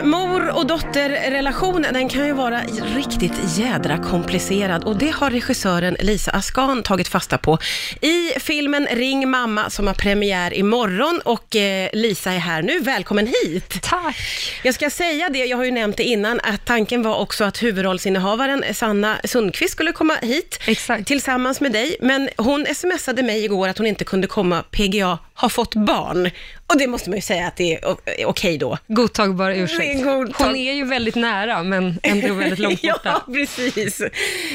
Eh, och dotterrelation, den kan ju vara riktigt jädra komplicerad och det har regissören Lisa Askan tagit fasta på i filmen Ring mamma som har premiär imorgon och eh, Lisa är här nu. Välkommen hit! Tack! Jag ska säga det, jag har ju nämnt det innan, att tanken var också att huvudrollsinnehavaren Sanna Sundqvist skulle komma hit Exakt. tillsammans med dig, men hon smsade mig igår att hon inte kunde komma, PGA har fått barn. Och det måste man ju säga att det är okej då. Godtagbar ursäkt. Hon är ju väldigt nära, men ändå väldigt långt borta. ja, precis.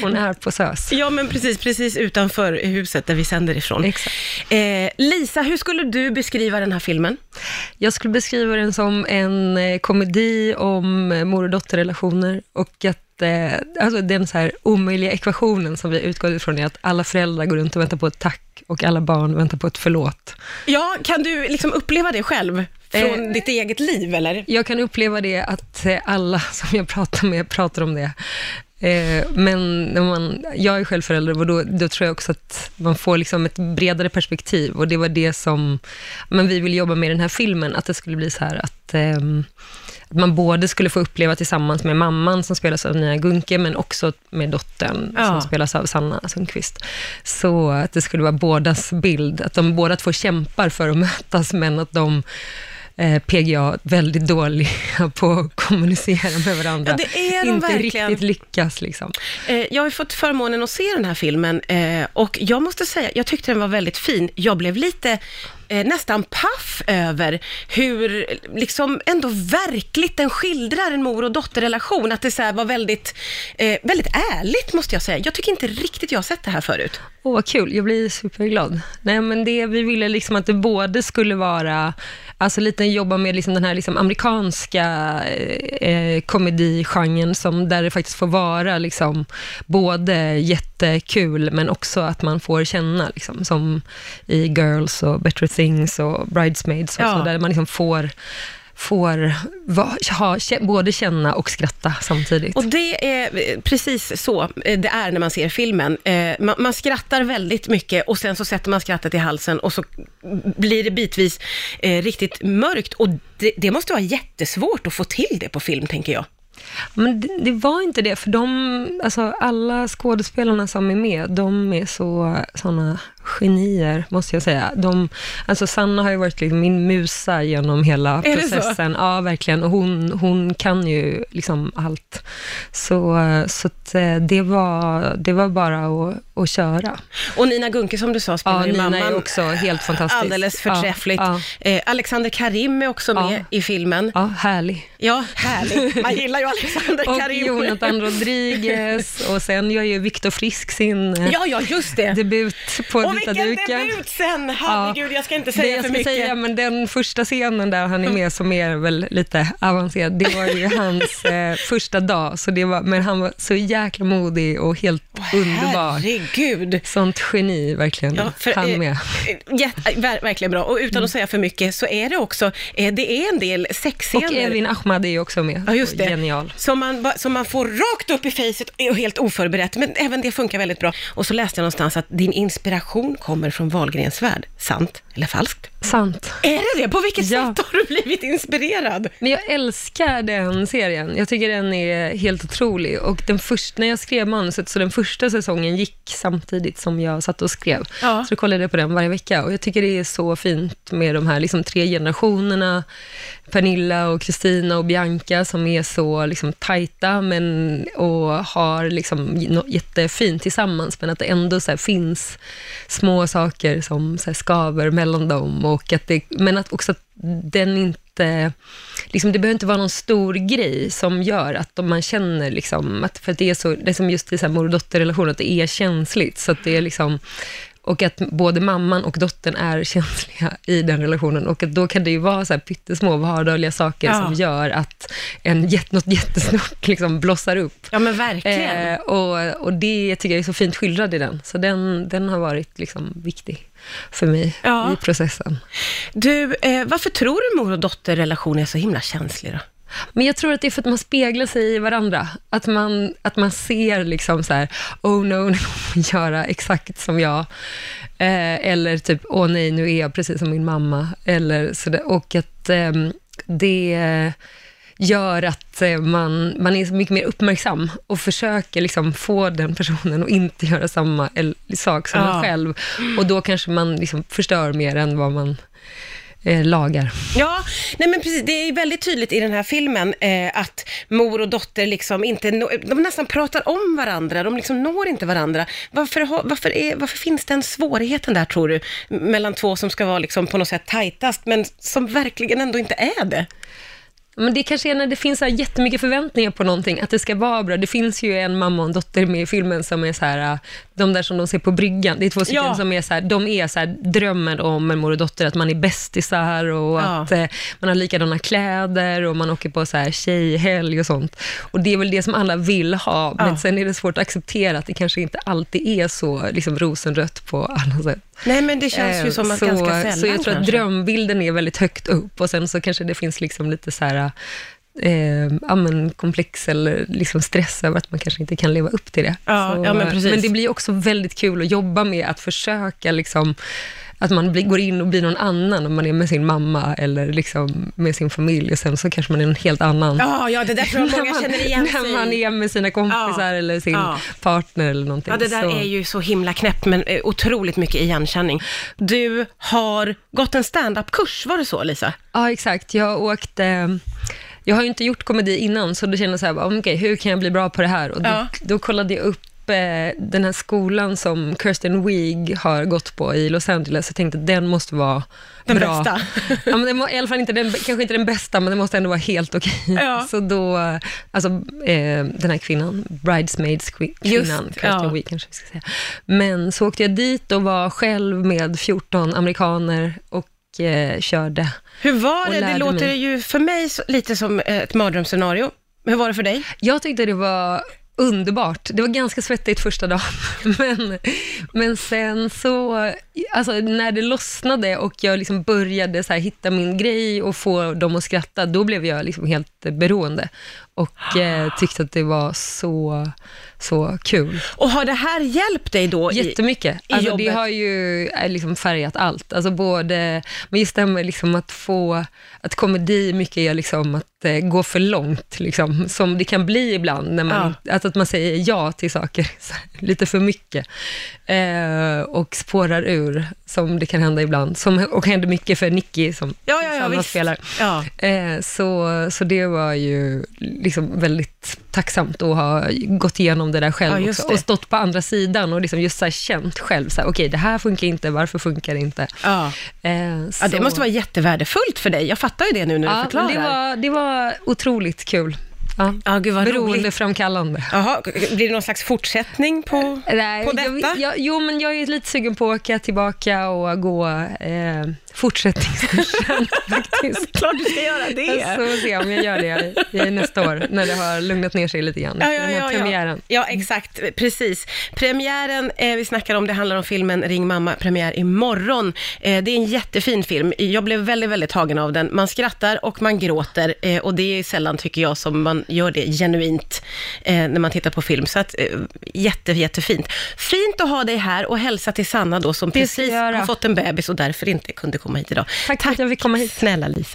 Hon är på SÖS. Ja, men precis, precis utanför huset där vi sänder ifrån. Exakt. Eh, Lisa, hur skulle du beskriva den här filmen? Jag skulle beskriva den som en eh, komedi om eh, mor och dotterrelationer och att eh, alltså den så här omöjliga ekvationen som vi utgår ifrån är att alla föräldrar går runt och väntar på ett tack och alla barn väntar på ett förlåt. Ja, kan du liksom uppleva det själv? Från Eh, ditt eget liv, eller? Jag kan uppleva det att eh, alla som jag pratar med pratar om det. Eh, Men när man, jag är själv förälder och då, då tror jag också att man får liksom ett bredare perspektiv och det var det som men vi ville jobba med i den här filmen, att det skulle bli så här att, ehm, att man både skulle få uppleva tillsammans med mamman som spelas av Nia Gunke, men också med dottern Ja. som spelas av Sanna Sundqvist. Så att det skulle vara bådas bild, att de båda två kämpar för att mötas, men att de eh, PGA väldigt dåliga på att kommunicera med varandra. Ja, det är de Inte verkligen. riktigt lyckas liksom. Eh, jag har ju fått förmånen att se den här filmen eh, och jag måste säga, jag tyckte den var väldigt fin. Jag blev lite eh, nästan paff över hur liksom ändå verkligt den skildrar en mor och dotterrelation. Att det så här var väldigt, eh, väldigt ärligt måste jag säga. Jag tycker inte riktigt jag har sett det här förut. Åh, vad kul. Jag blir superglad. Nej, men det, vi ville liksom att det både skulle vara, alltså lite jobba med liksom den här liksom amerikanska eh, eh, komedigenren, som, där det faktiskt får vara liksom både jättekul, men också att man får känna, liksom, som i Girls och Better Things och Bridesmaids, och Ja. så, där man liksom får får va, ha, både känna och skratta samtidigt. Och det är eh, precis så eh, det är när man ser filmen. Eh, Man, man skrattar väldigt mycket och sen så sätter man skrattet i halsen och så blir det bitvis riktigt mörkt. Och det, det måste vara jättesvårt att få till det på film, tänker jag. Men det, det var inte det, för de, alltså alla skådespelarna som är med, de är så såna genier, måste jag säga. De, alltså Sanna har ju varit liksom min musa genom hela Är processen. Ja, verkligen. Och hon, hon kan ju liksom allt. Så, så eh, det, var, det var bara att, att köra. Och Nina Gunke, som du sa, spelar Ja, ju Nina mamman. är också helt fantastisk. Alldeles förträffligt. Ja, Eh, Alexander Karim är också med Ja. i filmen. ja, härlig. Ja, härligt. Man gillar ju Alexander Och Karim. Jonathan Rodriguez och sen gör ju Viktor Frisk sin eh, Ja, ja, just det. debut på Och vita vilken duken. debut sen! Herregud, jag ska inte säga det jag för mycket. säga, men den första scenen där han är med, som är väl lite avancerad, det var ju hans eh, första dag, så det var, men han var så jäkla modig och helt underbar. Herregud. Sånt geni, verkligen. Ja, för, han eh, med. eh, jätte- ver, verkligen bra. Och utan att säga för mycket så är det också, eh, det är en del Och sexscener. Evin Ahmad är ju också med. Ja, just det. Genial. Som man, som man får rakt upp i facet och helt oförberett, men även det funkar väldigt bra. Och så läste jag någonstans att din inspiration kommer från Wahlgrens värld. Sant eller falskt? Sant. Är det det? På vilket Ja. sätt har du blivit inspirerad? Men jag älskar den serien. Jag tycker den är helt otrolig. Och den första, när jag skrev manuset, så den första säsongen gick samtidigt som jag satt och skrev. Ja. Så då kollade jag på den varje vecka. Och jag tycker det är så fint med de här liksom, tre generationerna. Pernilla och Kristina och Bianca som är så liksom, tajta men, och har liksom, jättefint tillsammans, men att det ändå så här, finns små saker som så här, skaver mellan dem. Och och att det, men att också att den inte... Liksom, det behöver inte vara någon stor grej som gör att om man känner, liksom, att, för att det är så, det är som just i så här mor och dotterrelation, att det är känsligt. Så att det är liksom, och att både mamman och dottern är känsliga i den relationen. Och att då kan det ju vara så här pyttesmå vardagliga saker Ja. som gör att en, något jättestort liksom blossar upp. Ja, men verkligen. Eh, och, och det tycker jag är så fint skildrad i den. Så den, den har varit liksom viktig för mig Ja. i processen. Du, eh, varför tror du mor och dotterrelation är så himla känslig då? Men jag tror att det är för att man speglar sig i varandra. Att man, att man ser liksom så här, oh no, nu kommer göra exakt som jag. Eh, eller typ, åh nej, nu är jag precis som min mamma. Eller så. Och att ehm, det... gör att eh, man, man är mycket mer uppmärksam och försöker liksom få den personen att inte göra samma sak som Ja. man själv. Och då kanske man liksom förstör mer än vad man eh, lagar. Ja, nej men precis, det är väldigt tydligt i den här filmen eh, att mor och dotter liksom inte, nå- de nästan pratar om varandra, de liksom når inte varandra. Varför, varför, är, varför finns den svårigheten där tror du, mellan två som ska vara liksom på något sätt tajtast, men som verkligen ändå inte är det? Men det kanske är när det finns så här jättemycket förväntningar på någonting, att det ska vara bra. Det finns ju en mamma och en dotter med i filmen som är så här, äh, de där som de ser på bryggan, det är två stycken Ja. som är så här, de är så här, drömmen om en mor och dotter, att man är bästisar och Ja. att eh, man har likadana kläder och man åker på så här tjejhelg och sånt. Och det är väl det som alla vill ha, men Ja. sen är det svårt att acceptera att det kanske inte alltid är så liksom, rosenrött på alla sätt. Nej, men det känns ju Eh, som att så, ganska sällan Så jag tror att kanske. drömbilden är väldigt högt upp och sen så kanske det finns liksom lite så här, eh, ja, men komplex eller liksom stress över att man kanske inte kan leva upp till det. Ja, så, ja, men precis. men det blir också väldigt kul att jobba med att försöka liksom, att man blir, går in och blir någon annan om man är med sin mamma eller liksom med sin familj och sen så kanske man är en helt annan. Ja, ja, det där tror jag när många man, känner igen när sig man i. är med sina kompisar Ja. eller sin Ja. partner eller någonting. Ja, det där så. är ju så himla knäppt, men eh, otroligt mycket igenkänning. Du har gått en stand-up-kurs, var det så Lisa? Ja, exakt. Jag åkte... Jag har ju inte gjort komedi innan, så då kände jag så här, okej, hur kan jag bli bra på det här? Och då, Ja. då kollade jag upp eh, den här skolan som Kirsten Wiig har gått på i Los Angeles. Jag tänkte att den måste vara Den bra. bästa. ja, men den var, I alla fall inte den, kanske inte den bästa, men den måste ändå vara helt okej. Ja. Så då, alltså eh, den här kvinnan, bridesmaids kvi- Just, kvinnan, Kirsten ja. Wiig kanske vi ska säga. Men så åkte jag dit och var själv med 14 amerikaner och eh, körde. Hur var det? Det låter mig. ju för mig lite som ett mardrömsscenario. Hur var det för dig? Jag tyckte det var underbart. Det var ganska svettigt första dagen, men, men sen så, alltså när det lossnade och jag liksom började så här hitta min grej och få dem att skratta, då blev jag liksom helt beroende och eh, tyckte att det var så, så kul. Och har det här hjälpt dig då? I, Jättemycket. i Alltså, det jobbet? har ju eh, liksom färgat allt. Alltså både, men just det här med liksom att få, att komedi mycket är liksom att eh, gå för långt, liksom, som det kan bli ibland, när man, alltså att man säger ja till saker lite för mycket, eh, och spårar ur, som det kan hända ibland, som, och händer mycket för Nicky, som ja, ja, ja, spelar. Ja. Eh, så, så det var ju liksom väldigt tacksamt att ha gått igenom det där själv Ja, också. det. Och stått på andra sidan och liksom just så här känt själv, så här, okej, det här funkar inte, varför funkar det inte? Ja. Eh, ja, det måste vara jättevärdefullt för dig. Jag fattar ju det nu när du förklarar. det var, det var otroligt kul. Ja. Ja, gud vad. Beroendeframkallande. Jaha, blir det någon slags fortsättning på, Nej, på jag, detta? jag, jo, men jag är lite sugen på att åka tillbaka och gå eh, fortsättningskursen faktiskt. Klart du ska göra det. Så får se om jag gör det i nästa år, när det har lugnat ner sig lite grann. Ja, ja, ja, premiären. Ja. ja, exakt. Precis. Premiären eh, vi snackar om, det handlar om filmen Ring mamma, premiär imorgon. Eh, det är en jättefin film. Jag blev väldigt, väldigt tagen av den. Man skrattar och man gråter eh, och det är sällan, tycker jag, som man gör det genuint eh, när man tittar på film. Så att, eh, jätte, jättefint. Fint att ha dig här och hälsa till Sanna då, som precis har fått en bebis och därför inte kunde komma hit idag. Tack för att jag fick komma hit. Snälla Lisa.